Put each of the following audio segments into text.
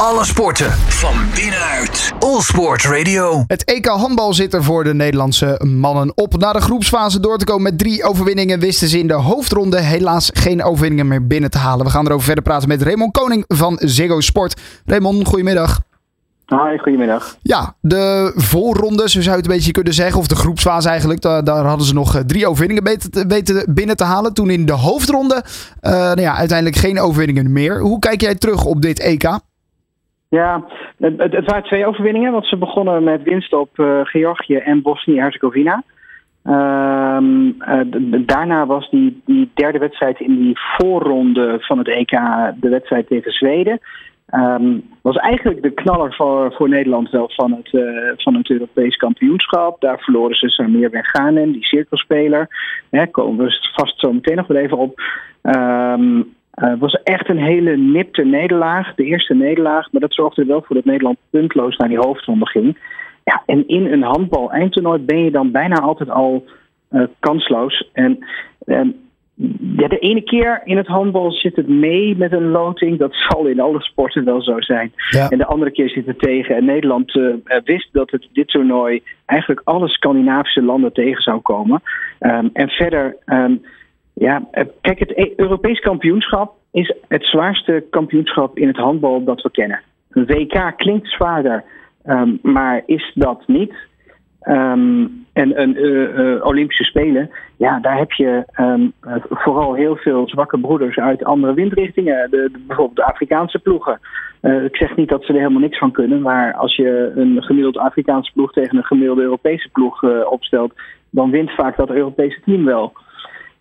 Alle sporten van binnenuit. All Sport Radio. Het EK handbal zit er voor de Nederlandse mannen op. Na de groepsfase door te komen met drie overwinningen wisten ze in de hoofdronde helaas geen overwinningen meer binnen te halen. We gaan erover verder praten met Raymond Koning van Ziggo Sport. Raymond, goedemiddag. Hoi, goedemiddag. Ja, de voorronde, zo zou je het een beetje kunnen zeggen, of de groepsfase eigenlijk, daar, daar hadden ze nog eh, drie overwinningen weten binnen te halen. Toen in de hoofdronde, uh, nou ja, uiteindelijk geen overwinningen meer. Hoe kijk jij terug op dit EK? Ja, het, waren twee overwinningen, want ze begonnen met winst op uh, Georgië en Bosnië-Herzegovina. Ehm, daarna was die, die derde wedstrijd in die voorronde van het EK de wedstrijd tegen Zweden. Um, was eigenlijk de knaller voor, voor Nederland wel van het, uh, van het Europees kampioenschap. Daar verloren ze Samir Wenganen, die cirkelspeler. Daar komen we vast zo meteen nog wel even op. Um, uh, was echt een hele nipte nederlaag. De eerste nederlaag. Maar dat zorgde er wel voor dat Nederland puntloos naar die hoofdronde ging. Ja, en in een handbal eindtoernooi ben je dan bijna altijd al uh, kansloos. En ja, de ene keer in het handbal zit het mee met een loting. Dat zal in alle sporten wel zo zijn. En de andere keer zit het tegen. En Nederland uh, wist dat het dit toernooi eigenlijk alle Scandinavische landen tegen zou komen. Um, en verder, um, ja, kijk, het e-, Europees kampioenschap is het zwaarste kampioenschap in het handbal dat we kennen. Een WK klinkt zwaarder, um, maar is dat niet. Um, en een uh, uh, Olympische Spelen, ja, daar heb je um, vooral heel veel zwakke broeders uit andere windrichtingen. De, bijvoorbeeld de Afrikaanse ploegen. Ik zeg niet dat ze er helemaal niks van kunnen, maar als je een gemiddelde Afrikaanse ploeg tegen een gemiddelde Europese ploeg opstelt, dan wint vaak dat Europese team wel.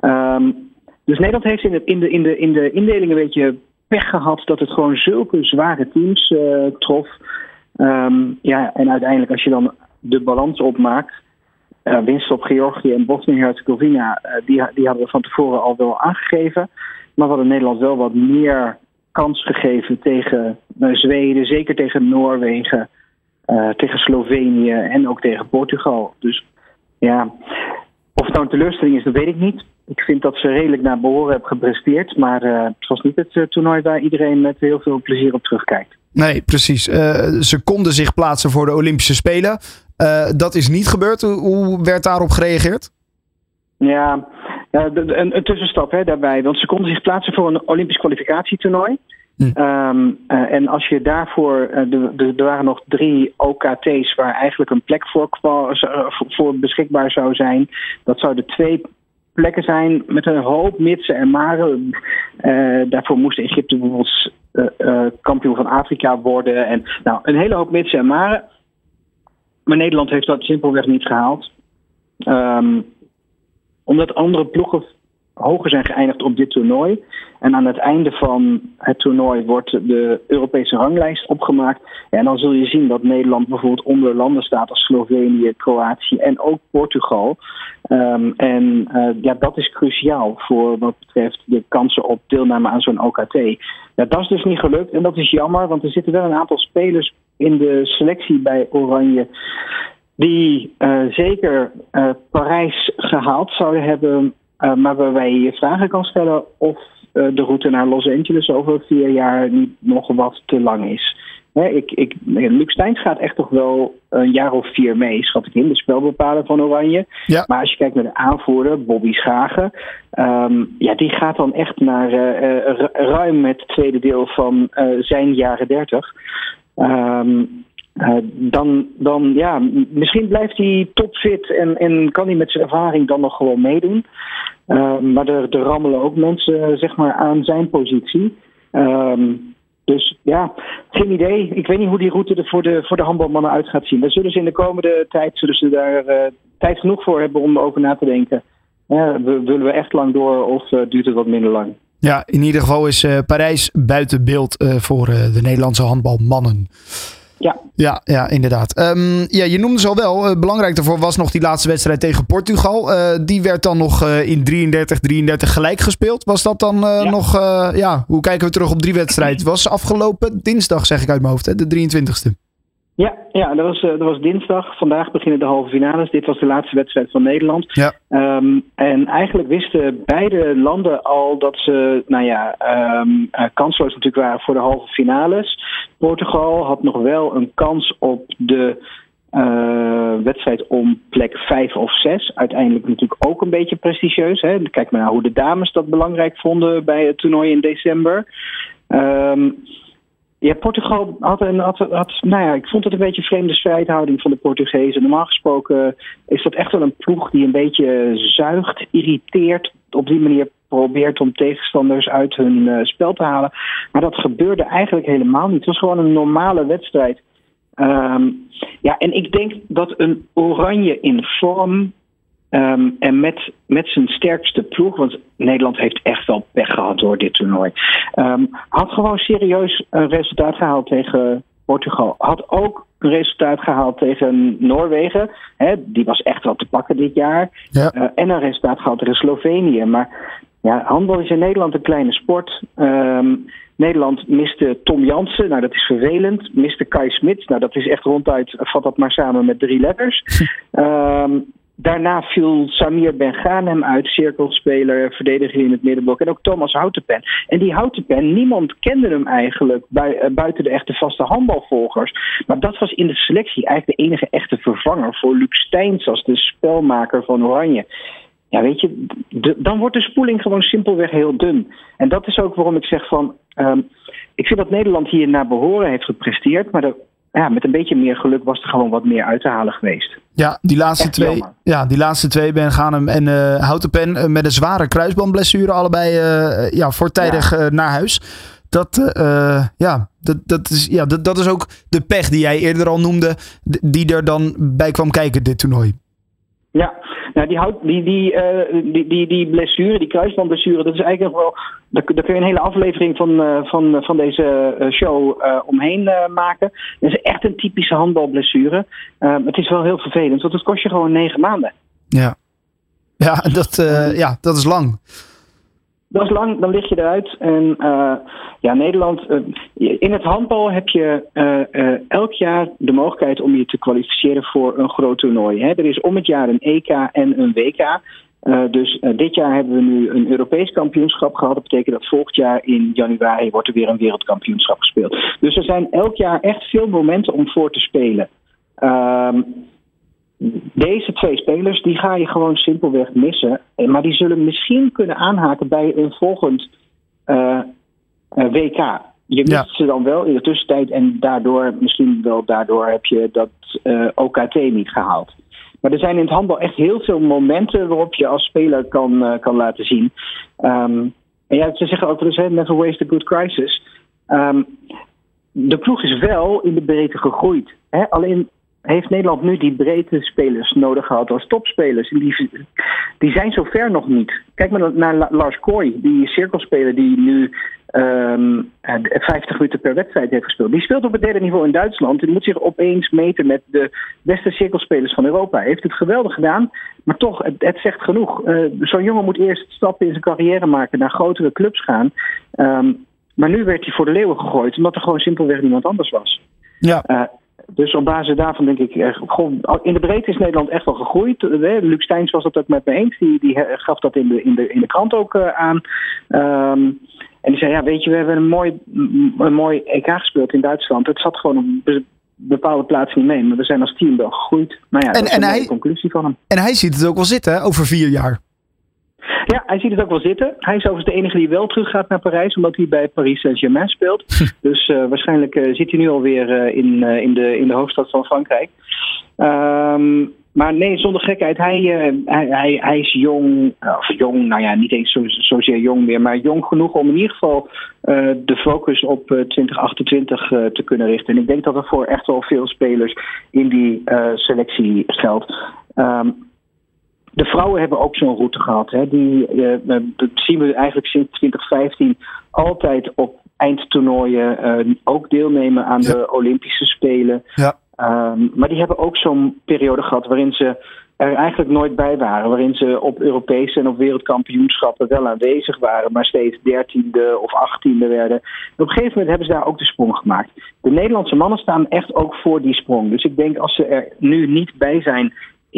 Um, dus Nederland heeft in de, in, de, in, de, in de indeling een beetje pech gehad dat het gewoon zulke zware teams trof. ja, en uiteindelijk als je dan de balans opmaakt. Uh, winst op Georgië en Bosnië-Herzegovina, uh, die, die hadden we van tevoren al wel aangegeven. Maar we hadden Nederland wel wat meer kans gegeven tegen Zweden, zeker tegen Noorwegen, tegen Slovenië en ook tegen Portugal. Dus ja, of het nou een teleurstelling is, dat weet ik niet. Ik vind dat ze redelijk naar behoren hebben gepresteerd. Maar het was niet het toernooi waar iedereen met heel veel plezier op terugkijkt. Nee, precies. ze konden zich plaatsen voor de Olympische Spelen. Dat is niet gebeurd. Hoe werd daarop gereageerd? Ja, een, een, tussenstap hè, daarbij. Want ze konden zich plaatsen voor een Olympisch kwalificatietoernooi. Hm. Um, uh, en als je daarvoor, uh, de, de, er waren nog drie OKT's waar eigenlijk een plek voor, voor beschikbaar zou zijn. Dat zouden twee plekken zijn met een hoop mitsen en maren. Uh, daarvoor moest Egypte bijvoorbeeld kampioen van Afrika worden. En nou, een hele hoop mitsen en maren. Maar Nederland heeft dat simpelweg niet gehaald. Um, omdat andere ploegen hoger zijn geëindigd op dit toernooi. En aan het einde van het toernooi wordt de Europese ranglijst opgemaakt. En dan zul je zien dat Nederland bijvoorbeeld onder landen staat als Slovenië, Kroatië en ook Portugal. Um, en uh, ja, dat is cruciaal voor wat betreft de kansen op deelname aan zo'n OKT. Ja, dat is dus niet gelukt en dat is jammer, want er zitten wel een aantal spelers in de selectie bij Oranje die uh, zeker uh, Parijs gehaald zouden hebben maar waarbij je je vragen kan stellen of uh, de route naar Los Angeles over vier jaar niet nog wat te lang is. Hè, ik, ik, Luc Steins gaat echt toch wel een jaar of vier mee, schat ik in, de spelbepaler van Oranje. Ja. Maar als je kijkt naar de aanvoerder, Bobby Schagen, um, ja, die gaat dan echt naar uh, ruim het tweede deel van zijn jaren dertig. Um, uh, dan, dan ja, misschien blijft hij topfit en, en kan hij met zijn ervaring dan nog gewoon meedoen. Uh, maar er, er rammelen ook mensen zeg maar, aan zijn positie. Um, dus ja, geen idee. Ik weet niet hoe die route er voor de, voor de handbalmannen uit gaat zien. Daar zullen ze in de komende tijd zullen ze daar uh, tijd genoeg voor hebben om erover na te denken. Willen we echt lang door of duurt het wat minder lang? Ja, in ieder geval is Parijs buiten beeld voor de Nederlandse handbalmannen. Ja. Ja, ja inderdaad. Um, ja, je noemde ze al wel. Uh, belangrijk daarvoor was nog die laatste wedstrijd tegen Portugal. Uh, die werd dan nog uh, in 33-33 gelijk gespeeld. Was dat dan ja. nog... ja, hoe kijken we terug op drie wedstrijden? was afgelopen dinsdag, zeg ik uit mijn hoofd, hè? de 23e. Ja, ja dat, was, dat was dinsdag. Vandaag beginnen de halve finales. Dit was de laatste wedstrijd van Nederland. Ja. Um, en eigenlijk wisten beide landen al dat ze, nou ja, um, kansloos natuurlijk waren voor de halve finales. Portugal had nog wel een kans op de uh, wedstrijd om plek 5 of 6. Uiteindelijk natuurlijk ook een beetje prestigieus. Hè? Kijk maar naar hoe de dames dat belangrijk vonden bij het toernooi in december. Um, ja, Portugal had een. Had, had, nou ja, ik vond het een beetje een vreemde strijdhouding van de Portugezen. Normaal gesproken is dat echt wel een ploeg die een beetje zuigt, irriteert. Op die manier probeert om tegenstanders uit hun uh, spel te halen. Maar dat gebeurde eigenlijk helemaal niet. Het was gewoon een normale wedstrijd. Um, ja, en ik denk dat een oranje in vorm Um, en met, met zijn sterkste ploeg, want Nederland heeft echt wel pech gehad door dit toernooi. Um, had gewoon serieus een resultaat gehaald tegen Portugal. Had ook een resultaat gehaald tegen Noorwegen. Hè, die was echt wel te pakken dit jaar. Ja. Uh, en een resultaat gehaald tegen Slovenië. Maar ja, handbal is in Nederland een kleine sport. Um, Nederland miste Tom Jansen, nou dat is vervelend. Miste Kai Smits, nou dat is echt ronduit, vat dat maar samen met drie letters. um, Daarna viel Samir Ben Ghanem uit, cirkelspeler, verdediger in het middenblok. En ook Thomas Houtenpen. En die Houtenpen, niemand kende hem eigenlijk buiten de echte vaste handbalvolgers. Maar dat was in de selectie eigenlijk de enige echte vervanger voor Luc Steins als de spelmaker van Oranje. Ja, weet je, de, dan wordt de spoeling gewoon simpelweg heel dun. En dat is ook waarom ik zeg van. Um, ik vind dat Nederland hier naar behoren heeft gepresteerd. Maar de, ja, met een beetje meer geluk was er gewoon wat meer uit te halen geweest. Ja, die laatste twee, ja, die laatste twee Ben Ganem en uh, Houtenpen uh, met een zware kruisbandblessure allebei uh, ja, voortijdig ja. naar huis. Dat, ja, dat, dat, is, ja dat, dat is ook de pech die jij eerder al noemde, die er dan bij kwam kijken dit toernooi. Ja, nou, die, hout, die, die, uh, die, die, die blessure, die kruisbandblessure, dat is eigenlijk wel. Daar, kun je een hele aflevering van, uh, van, van deze show omheen maken. Dat is echt een typische handbalblessure. het is wel heel vervelend, want het kost je gewoon negen maanden. Ja, ja, dat, ja dat is lang. Dat is lang, dan lig je eruit. En uh, ja, Nederland. Uh, in het handbal heb je uh, elk jaar de mogelijkheid om je te kwalificeren voor een groot toernooi. Hè. Er is om het jaar een EK en een WK. dus dit jaar hebben we nu een Europees kampioenschap gehad. Dat betekent dat volgend jaar in januari wordt er weer een wereldkampioenschap gespeeld. Dus er zijn elk jaar echt veel momenten om voor te spelen. Ehm, deze twee spelers, die ga je gewoon simpelweg missen. Maar die zullen misschien kunnen aanhaken bij een volgend uh, WK. Je mist ja. ze dan wel in de tussentijd en daardoor, misschien wel daardoor heb je dat uh, OKT niet gehaald. Maar er zijn in het handbal echt heel veel momenten waarop je als speler kan, uh, kan laten zien. Um, en ja, ze zeggen ook wel eens, never waste a good crisis. Um, de ploeg is wel in de breedte gegroeid. Hè? Alleen heeft Nederland nu die breedte spelers nodig gehad als topspelers. Die, die zijn zover nog niet. Kijk maar naar Lars Kooi, die cirkelspeler die nu um, 50 minuten per wedstrijd heeft gespeeld. Die speelt op het derde niveau in Duitsland. En moet zich opeens meten met de beste cirkelspelers van Europa. Hij heeft het geweldig gedaan, maar toch, het, het zegt genoeg. Uh, Zo'n jongen moet eerst stappen in zijn carrière maken, naar grotere clubs gaan. Um, maar nu werd hij voor de leeuwen gegooid, omdat er gewoon simpelweg niemand anders was. Ja. Uh, dus op basis daarvan denk ik, in de breedte is Nederland echt wel gegroeid. Luc Steins was dat ook met me eens. Die, die gaf dat in de, in de, in de krant ook aan. Um, en die zei, ja weet je, we hebben een mooi, een mooi EK gespeeld in Duitsland. Het zat gewoon op bepaalde plaatsen niet mee. Maar we zijn als team wel gegroeid. Maar ja, en, dat en is hij, conclusie van hem. En hij ziet het ook wel zitten over vier jaar. Ja, hij ziet het ook wel zitten. Hij is overigens de enige die wel teruggaat naar Parijs, omdat hij bij Paris Saint-Germain speelt. dus uh, waarschijnlijk uh, zit hij nu alweer uh, in, in, de, in de hoofdstad van Frankrijk. Um, maar nee, zonder gekheid. Hij, hij, hij, hij, is jong, of jong, nou ja, niet eens zo, zozeer jong meer, maar jong genoeg om in ieder geval de focus op 2028 te kunnen richten. En ik denk dat er voor echt wel veel spelers in die selectie geldt. Um, de vrouwen hebben ook zo'n route gehad. Hè. Die, dat zien we eigenlijk sinds 2015 altijd op eindtoernooien uh, ook deelnemen aan ja. de Olympische Spelen. Ja. Ehm, maar die hebben ook zo'n periode gehad waarin ze er eigenlijk nooit bij waren. Waarin ze op Europese en op wereldkampioenschappen wel aanwezig waren, maar steeds dertiende of achttiende werden. En op een gegeven moment hebben ze daar ook de sprong gemaakt. De Nederlandse mannen staan echt ook voor die sprong. Dus ik denk als ze er nu niet bij zijn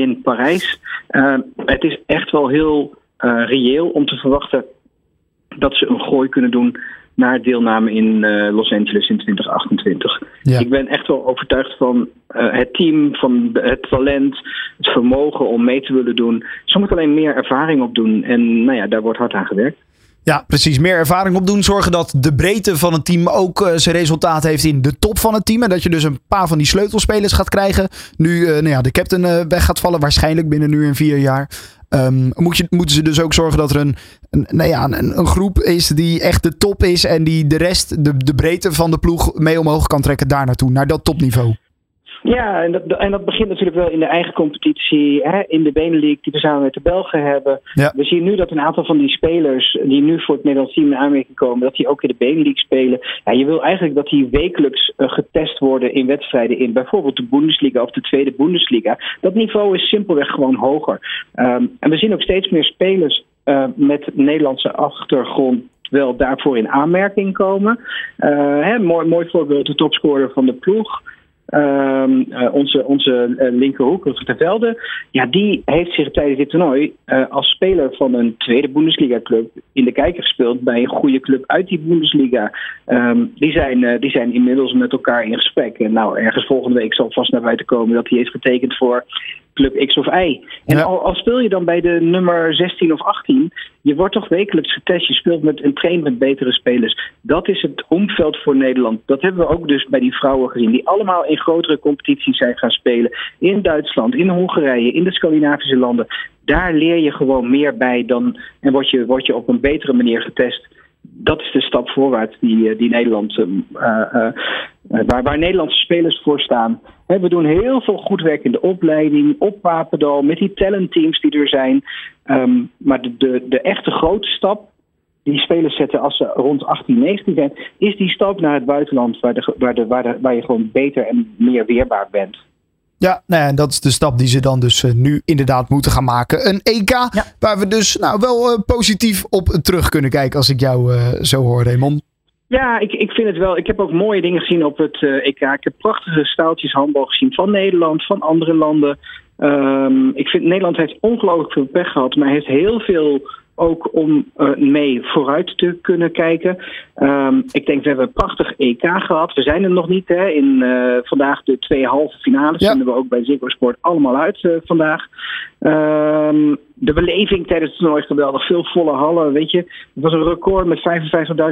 in Parijs, uh, het is echt wel heel uh, reëel om te verwachten dat ze een gooi kunnen doen naar deelname in uh, Los Angeles in 2028. Ja. Ik ben echt wel overtuigd van uh, het team, van het talent, het vermogen om mee te willen doen. Ze moeten alleen meer ervaring opdoen en nou ja, daar wordt hard aan gewerkt. Ja, precies. Meer ervaring opdoen. Zorgen dat de breedte van het team ook uh, zijn resultaat heeft in de top van het team. En dat je dus een paar van die sleutelspelers gaat krijgen. Nu uh, nou ja, de captain uh, weg gaat vallen. Waarschijnlijk binnen nu en vier jaar. Um, moet je, moeten ze dus ook zorgen dat er een, een, nou ja, een, een, groep is die echt de top is. En die de rest, de, de breedte van de ploeg mee omhoog kan trekken daar naartoe. Naar dat topniveau. Ja, en dat, en dat begint natuurlijk wel in de eigen competitie, hè, in de Benelux, die we samen met de Belgen hebben. Ja. We zien nu dat een aantal van die spelers die nu voor het Nederlands team in aanmerking komen, dat die ook in de Benelux spelen. Ja, je wil eigenlijk dat die wekelijks uh, getest worden in wedstrijden in bijvoorbeeld de Bundesliga of de Tweede Bundesliga. Dat niveau is simpelweg gewoon hoger. Um, en we zien ook steeds meer spelers uh, met Nederlandse achtergrond wel daarvoor in aanmerking komen. Uh, hè, mooi, mooi voorbeeld, de topscorer van de ploeg. Um, uh, onze onze uh, linkerhoek, Rutger Velde, ja, die heeft zich tijdens dit toernooi uh, als speler van een tweede Bundesliga-club in de kijker gespeeld bij een goede club uit die Bundesliga. Um, die, zijn, die zijn inmiddels met elkaar in gesprek. En nou, ergens volgende week zal vast naar buiten komen dat hij heeft getekend voor club X of Y. En ja. al, al, speel je dan bij de nummer 16 of 18, je wordt toch wekelijks getest. Je speelt met en traint met betere spelers. Dat is het omveld voor Nederland. Dat hebben we ook dus bij die vrouwen gezien, die allemaal in grotere competities zijn gaan spelen. In Duitsland, in Hongarije, in de Scandinavische landen. Daar leer je gewoon meer bij dan en word je, word je op een betere manier getest dat is de stap voorwaarts die, die Nederland, uh, uh, waar, waar Nederlandse spelers voor staan. We doen heel veel goed werk in de opleiding, op Papendal, met die talentteams die er zijn. Um, maar de, de, de echte grote stap die spelers zetten als ze rond 18, 19 zijn, is die stap naar het buitenland waar, de, waar, de, waar, waar je gewoon beter en meer weerbaar bent. Ja, nou ja, en dat is de stap die ze dan dus uh, nu inderdaad moeten gaan maken. Een EK ja. waar we dus nou, wel uh, positief op terug kunnen kijken als ik jou uh, zo hoor, Raymond. Ja, ik, ik vind het wel. Ik heb ook mooie dingen gezien op het uh, EK. Ik heb prachtige staaltjes handbal gezien van Nederland, van andere landen. Um, ik vind Nederland heeft ongelooflijk veel pech gehad, maar heeft heel veel ook om uh, mee vooruit te kunnen kijken. Um, ik denk, we hebben een prachtig EK gehad. We zijn er nog niet. Hè. In uh, vandaag de twee halve finales ja. vinden we ook bij Ziggo Sport allemaal uit uh, vandaag. Um, de beleving tijdens het toernooi geweldig. Veel volle hallen, weet je. Het was een record met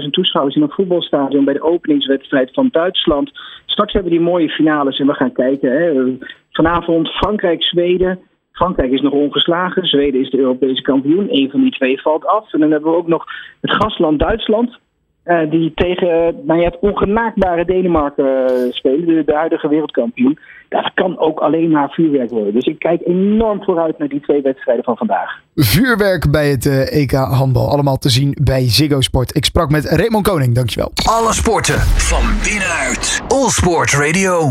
55.000 toeschouwers in een voetbalstadion bij de openingswedstrijd van Duitsland. Straks hebben we die mooie finales en we gaan kijken. Hè. Vanavond Frankrijk-Zweden. Frankrijk is nog ongeslagen. Zweden is de Europese kampioen. Eén van die twee valt af. En dan hebben we ook nog het gastland Duitsland. Uh, die tegen nou ja, het ongenaakbare Denemarken uh, spelen, de, de, huidige wereldkampioen. Dat kan ook alleen maar vuurwerk worden. Dus ik kijk enorm vooruit naar die twee wedstrijden van vandaag. Vuurwerk bij het uh, EK handbal. Allemaal te zien bij Ziggo Sport. Ik sprak met Raymond Koning, dankjewel. Alle sporten van binnenuit. All Sport Radio.